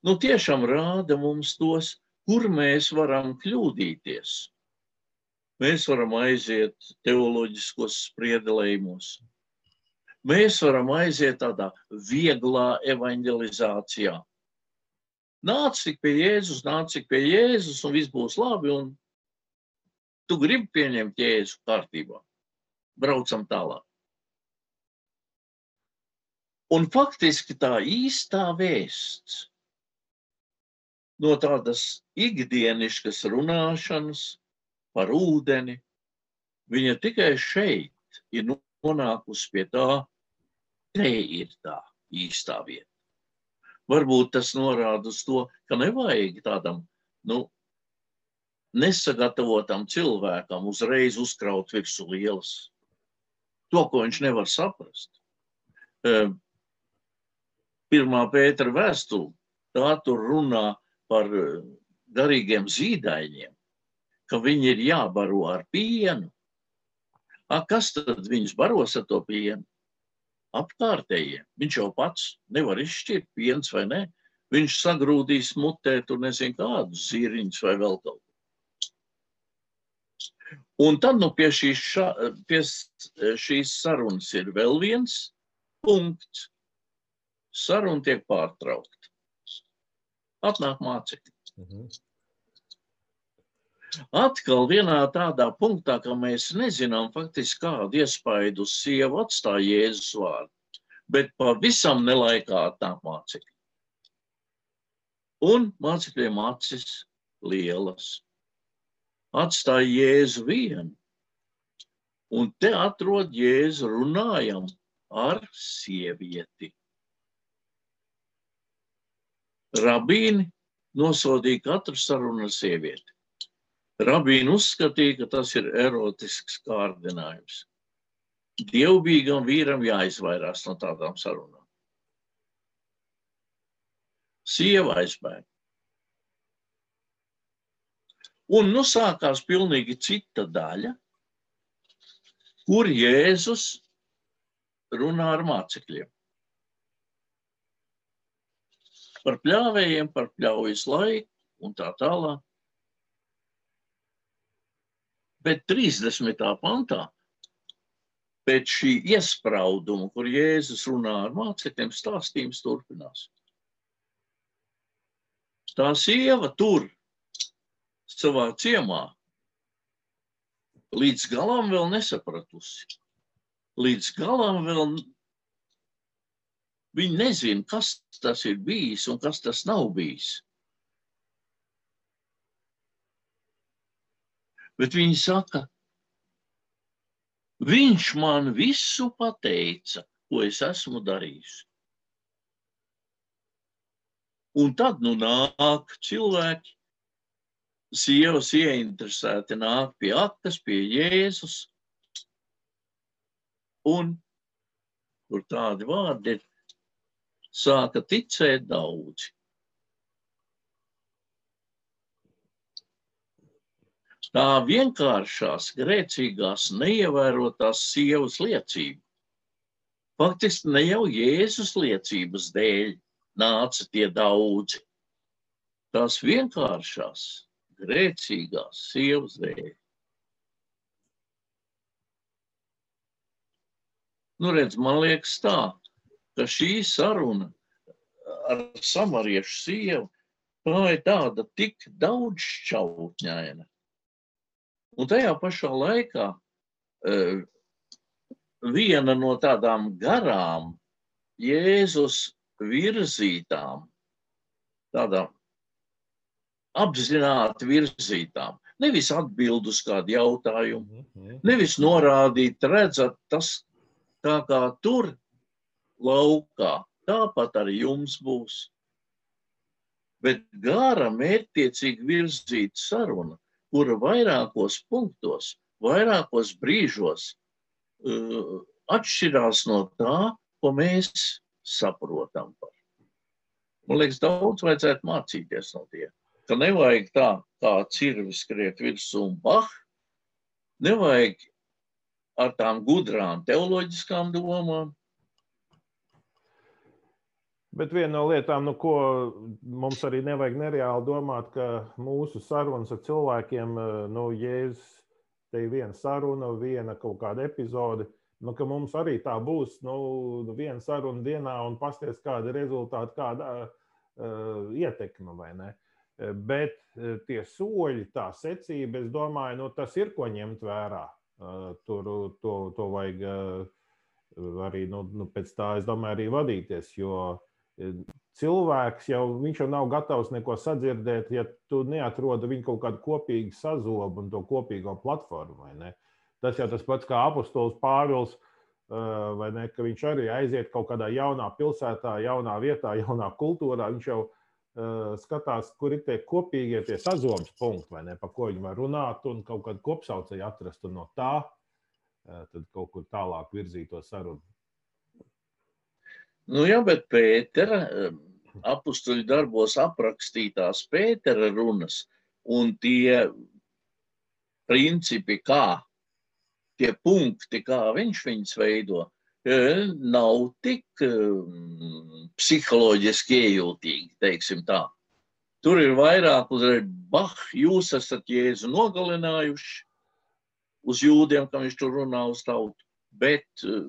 nu, tiešām rāda mums tos, kur mēs varam kļūdīties. Mēs varam aiziet teoloģiskos spriedelējumos. Mēs varam aiziet tādā vieglā evanģelizācijā. Nāc tik pie Jēzus, nāc tik pie Jēzus, un viss būs labi, un Tu gribi pieņemt jēzu kārtībā. Braucam tālāk. Un faktiski tā īstā vēsts no tādas ikdienišķas runāšanas par ūdeni, viņa tikai šeit ir nonākusi pie tā, te ir tā īstā vieta. Varbūt tas norāda uz to, ka nevajag tādam, nu, nesagatavotam cilvēkam uzreiz uzkraut virsū lielas. To, ko viņš nevar saprast. Ehm, pirmā pētera vēstule, tā tur runā par eh, garīgiem zīdaiņiem, ka viņi ir jābaro ar pienu. A, kas tad viņus baros ar to pienu? Apkārtējie. Viņš jau pats nevar izšķirt piens vai ne. Viņš sagrūdīs mutē tur nezinu kādus zīriņus vai vēl kaut Un tad nu, pie, šīs, ša, pie šīs sarunas ir vēl viens punkts. Saruna tiek pārtraukta. Atnāk mācekļi. Mhm. Atkal vienā tādā punktā, ka mēs nezinām faktiski kādu iespaidu uz sievu atstāja Jēzus vārdu, bet pavisam nelaikā atnāk mācekļi. Un mācekļiem acis lielas. Atstāja Jēzu vienu. Un te atrod Jēzu runājam ar sievieti. Rabīni nosodīja katru sarunu ar sievieti. Rabīni uzskatīja, ka tas ir erotisks kārdinājums. Dievbijīgam vīram jāizvairās no tādām sarunām. Sieva aizbēga. Un nu sākās pilnīgi cita daļa, kur Jēzus runā ar mācekļiem. Par pļāvējiem, par pļaujas laiku un tā tālāk. Bet 30. pantā pēc šī iesprauduma, kur Jēzus runā ar mācekļiem, stāstījums turpinās. Tā sieva tur savā ciemā līdz galam vēl nesapratusi. Līdz galam vēl viņi nezina, kas tas ir bijis un kas tas nav bijis. Bet viņi saka, viņš man visu pateica, ko es esmu darījis. Un tad nu nāk cilvēki, sievas ieinteresēti nāk pie aktas, pie Jēzus. Un tur tādi vārdi ir, sāka ticēt daudzi. tā vienkāršās, grēcīgās, neievērotās sievas liecība. Faktiski ne jau Jēzus liecības dēļ nāca tie daudzi. Tās vienkāršās, grēcīgās sievas dēļ. Nu, redz, man liekas tā, ka šī saruna ar samariešu sievu, tā ir tāda tik daudz šķautņaina Un tajā pašā laikā uh, viena no tādām garām Jēzus virzītām, tādām apzināti virzītām, nevis atbild uz kādu jautājumu, mhm. nevis norādīt, redzat, tas tā kā tur laukā, tāpat arī jums būs. Bet gara mērķtiecīgi virzīta saruna kura vairākos punktos, vairākos brīžos uh, atšķirās no tā, ko mēs saprotam. Par. Man liekas, daudz vajadzētu mācīties no tiem. Ka nevajag tā, kā cirvis skriet virsū un bah, nevajag ar tām gudrām teoloģiskām domām, Bet viena no lietām, nu, ko mums arī nevajag nereāli domāt, ka mūsu sarunas ar cilvēkiem, eh, nu, jēzus, te ir viena saruna, viena kaut kāda epizode, nu, ka mums arī tā būs, nu, viena saruna dienā un pasties kāda rezultāta, kāda uh, ietekme vai ne. Eh, bet tie soļi, tā secība, es domāju, nu, tas ir ko ņemt vērā. Uh, tur to, to vajag uh, arī, nu, nu, pēc tā, es domāju, arī vadīties, jo cilvēks jau, jau nav gatavs neko sadzirdēt, ja tu neatrodi viņu kaut kādu kopīgu sazobu un to kopīgo platformu. Tas jau tas pats kā apustulis Pāvils, vai ne, ka viņš arī aiziet kaut kādā jaunā pilsētā, jaunā vietā, jaunā kultūrā. Viņš jau skatās, kur ir tie kopīgie tie sazobes punkti, vai ne, pa ko viņi var runāt un kaut kādu kopsaucēju atrast un no tā tad kaut kur tālāk virzīt to sarunu. Nu, jā, bet Pētera apstuļu darbos aprakstītās Pētera runas un tie principi, kā tie punkti, kā viņš viņus veido, e, nav tik psiholoģiski iejūtīgi, teiksim tā. Tur ir vairāk uzreiz, bah, jūs esat Jēzu nogalinājuši uz jūdiem, ka viņš tur runā uz tautu, bet uh,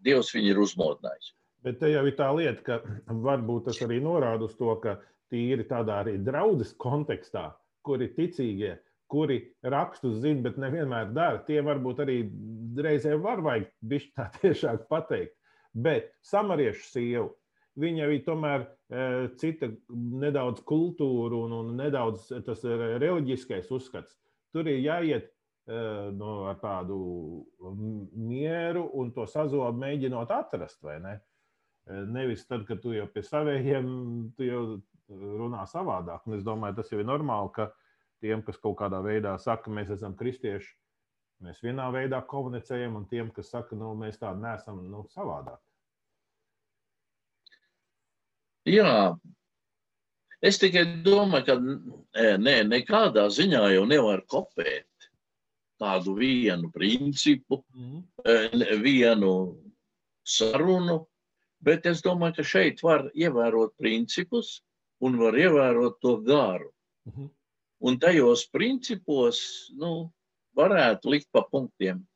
Dievs viņu ir uzmodinājis. Bet te jau ir tā lieta, ka varbūt tas arī norāda uz to, ka tīri tādā arī draudzes kontekstā, kuri ticīgie, kuri rakstus zina, bet nevienmēr dara, tie varbūt arī reizē var vajag bišķi tā tiešāk pateikt. Bet samariešu sievu, viņa ir tomēr cita nedaudz kultūra un, un nedaudz tas reliģiskais uzskats. Tur ir jāiet no, ar tādu mieru un to sazobu mēģinot atrast, vai ne? Nevis tad, kad tu jau pie saviem, tu jau runā savādāk. Un es domāju, tas jau ir normāli, ka tiem, kas kaut kādā veidā saka, mēs esam kristieši, mēs vienā veidā komunicējam, un tiem, kas saka, nu, mēs tādi neesam, nu, savādāk. Jā, es tikai domāju, ka nē, nekādā ziņā jau nevar kopēt kādu vienu principu, mm. vienu sarunu, bet es domāju, ka šeit var ievērot principus un var ievērot to garu. Mm -hmm. Un tajos principos nu, varētu likt pa punktiem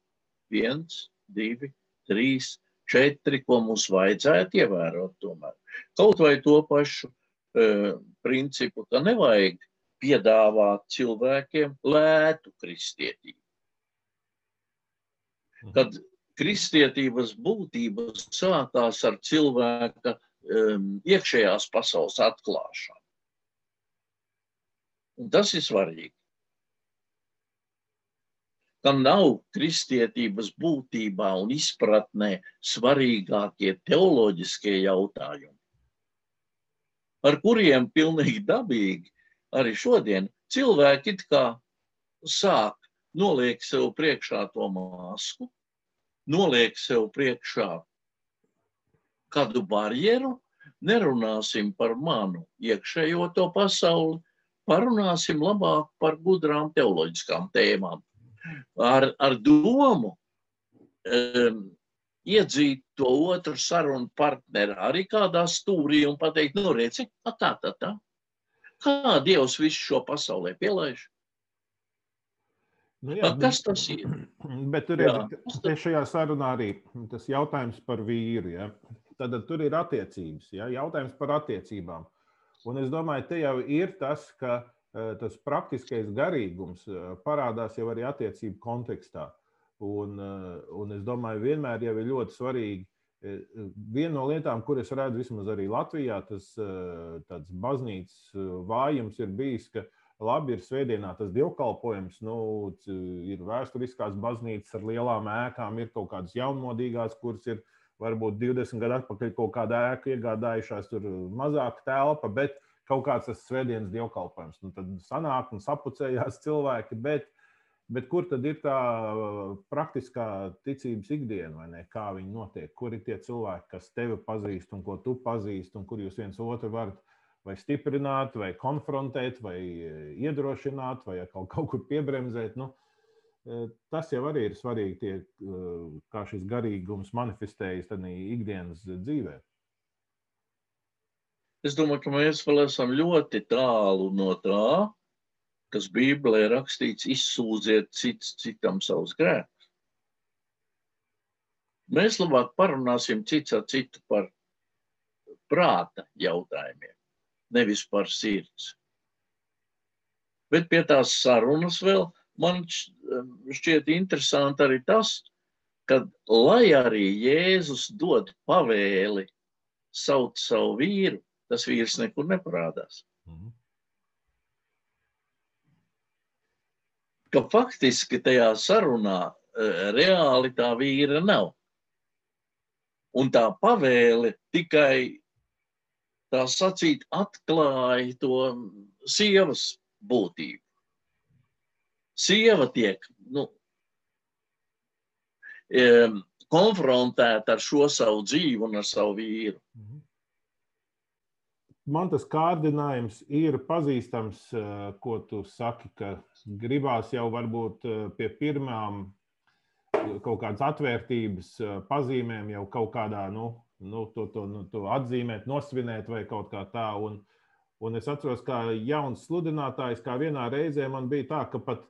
viens, divi, trīs, četri, ko mums vajadzētu ievērot tomēr. Kaut vai to pašu uh, principu, ka nevajag piedāvāt cilvēkiem lētu kristietību. Mhm. Kad kristietības būtība sākās ar cilvēka um, iekšējās pasaules atklāšanu. Un tas ir svarīgi kam nav kristietības būtībā un izpratnē svarīgākie teoloģiskie jautājumi, ar kuriem pilnīgi dabīgi arī šodien cilvēki it kā sāk noliek sev priekšā to masku, noliek sev priekšā kādu barjeru, nerunāsim par manu iekšējo to pasauli, parunāsim labāk par gudrām teoloģiskām tēmām ar, ar domu um, iedzīt to otru sarunu partneri arī kādā stūrī un pateikt, nu, redzi, tā, tā, tā. Kā Dievs visu šo pasaulē pielaiž? Nu, jā, Kas tas ir? Bet tur jā. ir šajā sarunā arī tas jautājums par vīru. Ja? Tad tur ir attiecības, ja? jautājums par attiecībām. Un es domāju, te jau ir tas, ka Eh, tas praktiskais garīgums eh, parādās jau arī attiecību kontekstā. Un, eh, un es domāju, vienmēr jau ir ļoti svarīgi. Viena no lietām, kuras redzu vismaz arī Latvijā, tas tāds baznīcas vājums ir bijis, ka labi ir svētdienā tas dievkalpojums, nu, ir vēsturiskās baznīcas ar lielām ēkām, ir kaut kādas jaunmodīgās, kuras ir varbūt 20 gadu atpakaļ kaut kādā ēka iegādājušās, tur mazāk telpa, bet kaut kāds tas svētdienas dievkalpojums. Nu, tad sanāk un sapucējās cilvēki, bet, bet kur tad ir tā praktiskā ticības ikdiena, kā viņi notiek? Kur ir tie cilvēki, kas tevi pazīst un ko tu pazīsti, un kur jūs viens otru varat vai stiprināt, vai konfrontēt, vai uh, iedrošināt, vai kaut, kaut kur piebremzēt? Nu, uh, Tas jau arī ir svarīgi, tie, kā šis garīgums manifestējas ikdienas dzīvēm. Es domāju, ka mēs vēl esam ļoti tālu no tā, kas Bībelē rakstīts, izsūdziet cits citam savus grēkus. Mēs labāk parunāsim cits ar citu par prāta jautājumiem, nevis par sirds. Bet pie tās sarunas vēl man šķiet interesanti arī tas, ka lai arī Jēzus dod pavēli saukt savu vīru, tas vīrs nekur neparādās. Mhm. Ka faktiski tajā sarunā eh, reāli tā vīra nav. Un tā pavēle tikai tā sacīt atklāja to sievas būtību. Sieva tiek nu, konfrontēta ar šo savu dzīvi un ar savu vīru. Mhm man tas kārdinājums ir pazīstams, eh, ko tu saki, ka gribās jau varbūt eh, pie pirmām eh, kaut kādas atvērtības pazīmēm jau kaut kādā, nu, nu, to, to, nu, to atzīmēt, nosvinēt vai kaut kā tā. Un, un es atceros, kā jauns sludinātājs, kā vienā reizē man bija tā, ka pat,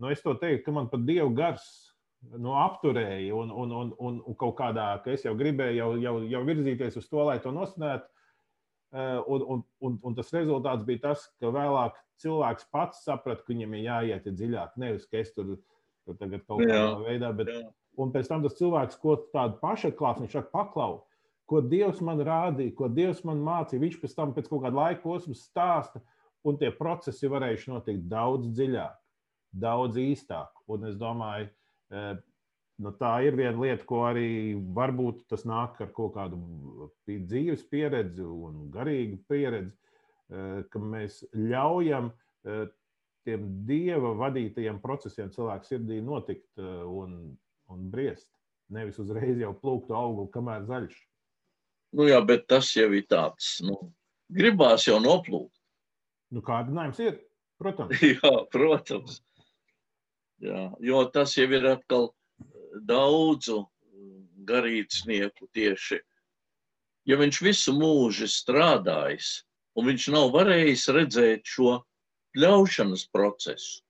nu, es to teiktu, ka man pat dievu gars nu, apturēja un, un, un, un, un kaut kādā, ka es jau gribēju jau, jau, jau virzīties uz to, lai to nosvinētu Eh, un, un, un, un tas rezultāts bija tas, ka vēlāk cilvēks pats saprata, ka viņam ir jāiet dziļāk. Nevis, ka es tur, tur tagad kaut kādā veidā, bet un pēc tam tas cilvēks, ko tādu pašatklāts, viņš saka, paklau. Ko Dievs man rādīja, ko Dievs man mācīja. Viņš pēc tam pēc kaut kāda laika posma stāsta, un tie procesi varējuši notikt daudz dziļāk, daudz īstāk. Un es domāju, nu, tā ir viena lieta, ko arī varbūt tas nāk ar kaut kādu dzīves pieredzi un garīgu pieredzi, ka mēs ļaujam tiem dieva vadītajiem procesiem cilvēku sirdī notikt un, un briest. Nevis uzreiz jau plūktu auguru, kamēr zaļš. Nu jā, bet tas jau ir tāds, nu, gribās jau noplūkt. Nu, kārdinājums ir, protams. jā, protams. Jā, jo tas jau ir atkal daudzu garīdznieku tieši. Ja viņš visu mūžu strādājis, un viņš nav varējis redzēt šo ļaušanas procesu,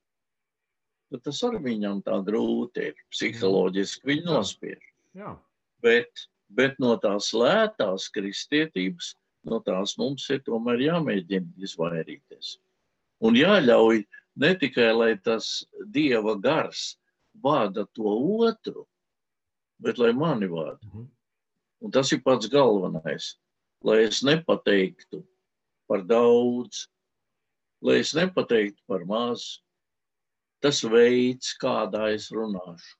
tad tas arī viņam tā grūti ir. Psiholoģiski nospiež. Jā. Bet, bet no tās lētās kristietības, no tās mums ir tomēr jāmēģina izvairīties. Un jāļauj ne tikai, lai tas dieva gars vada to otru, bet lai mani vada. -hmm. Un tas ir pats galvenais, lai es nepateiktu par daudz, lai es nepateiktu par maz. Tas veids, kādā es runāšu.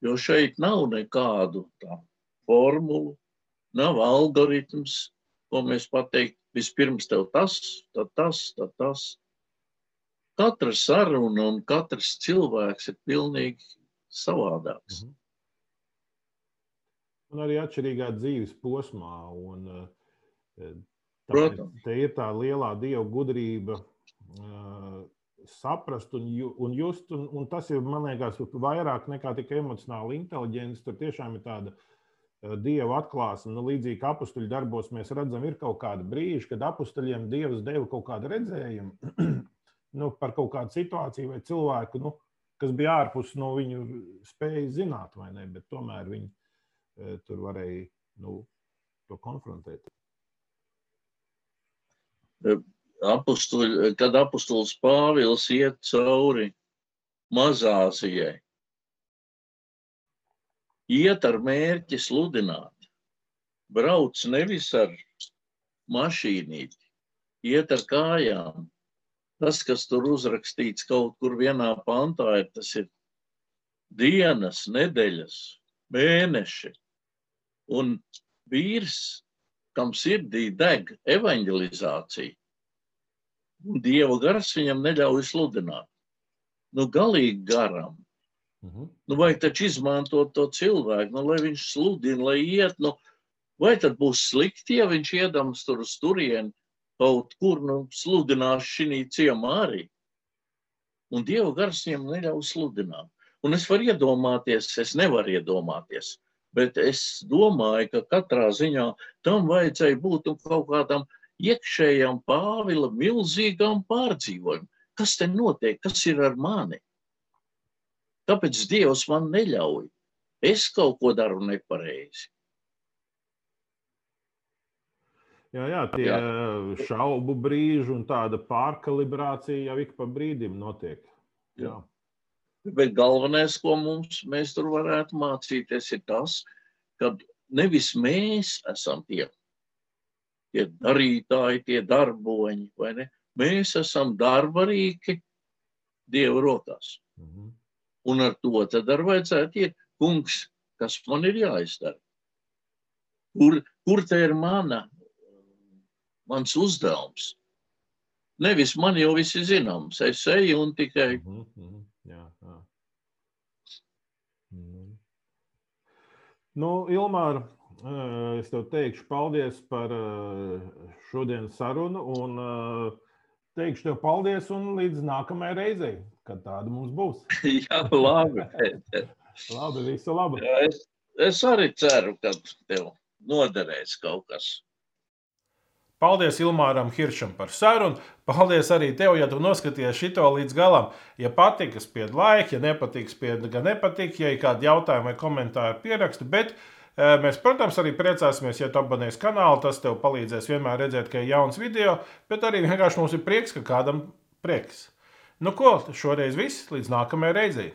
Jo šeit nav nekādu tādu formulu, nav algoritms, ko mēs pateikt, vispirms tev tas, tad tas, tad tas. Katra saruna un katrs cilvēks ir pilnīgi savādāks. -hmm. Un arī atšķirīgā dzīves posmā. Un, eh, Protams. Te ir tā lielā dieva gudrība, uh, saprast un, ju, un just. Un, un tas ir, man liekas, vairāk nekā tikai emocionāla inteligence. Tur tiešām ir tāda uh, Dieva atklāsme, nu, līdzīgi kā apakstuļu darbos, mēs redzam, ir kaut kāda brīža, kad apakstuļiem Dievs deva kaut kādu redzējumu nu, par kaut kādu situāciju vai cilvēku, nu, kas bija ārpus no viņu spējas zināt, vai ne, bet tomēr viņi e, tur varēja nu, to konfrontēt. Eh, Apustuļ, kad apustulis Pāvils iet cauri Mazāzijai, iet ar mērķi sludināt. Brauc nevis ar mašīnīti, iet ar kājām. Tas, kas tur uzrakstīts kaut kur vienā pantā, ir tas ir dienas, nedēļas, mēneši. Un vīrs, kam sirdī deg evanģelizācija, un dieva gars viņam neļauj sludināt. Nu, galīgi garam. -hmm. nu, vajag taču izmantot to cilvēku, nu, lai viņš sludina, lai iet. Nu, vai tad būs slikti, ja viņš iedams tur uz turieni kaut kur nu, sludinās šī ciemā arī? Un Dieva gars viņam neļauj sludināt. Un es varu iedomāties, es nevaru iedomāties, bet es domāju, ka katrā ziņā tam vajadzēja būt kaut kādam iekšējam Pāvila milzīgam pārdzīvojumam. Kas te notiek? Kas ir ar mani? Kāpēc Dievs man neļauj? Es kaut ko daru nepareizi. Jā, jā, tie jā. šaubu brīži un tāda pārkalibrācija jau ik pa brīdim notiek. Jā. Bet galvenais, ko mums mēs tur varētu mācīties, ir tas, ka nevis mēs esam tie, tie darītāji, tie darboņi, vai ne? Mēs esam darbarīki Dieva rokās. Mm -hmm. Un ar to tad arī vajadzētu iet, kungs, kas man ir jāizdara. Kur, kur te ir mana, mans uzdevums? Nevis man jau viss ir zināms, es eju un tikai. Mm -hmm, jā, jā. Mm. Nu, Ilmār, es tev teikšu paldies par šodienas sarunu un teikšu tev paldies un līdz nākamajai reizei kad tāda mums būs. Jā, labi. labi, visu labu. Jā, es, es arī ceru, ka tev noderēs kaut kas. Paldies Ilmāram Hiršam par sarunu. Paldies arī tev, ja tu noskaties šo līdz galam. Ja patīk, spied laiku, ja nepatīk, spied gan nepatīk. Ja ir kādi jautājumi vai komentāri, pieraksti. Bet mēs, protams, arī priecāsimies, ja tu abonēsi kanālu. Tas tev palīdzēs vienmēr redzēt, ka ir jauns video. Bet arī vienkārši mums ir prieks, ka kādam prieks. Nu ko, šoreiz viss līdz nākamajai reizei.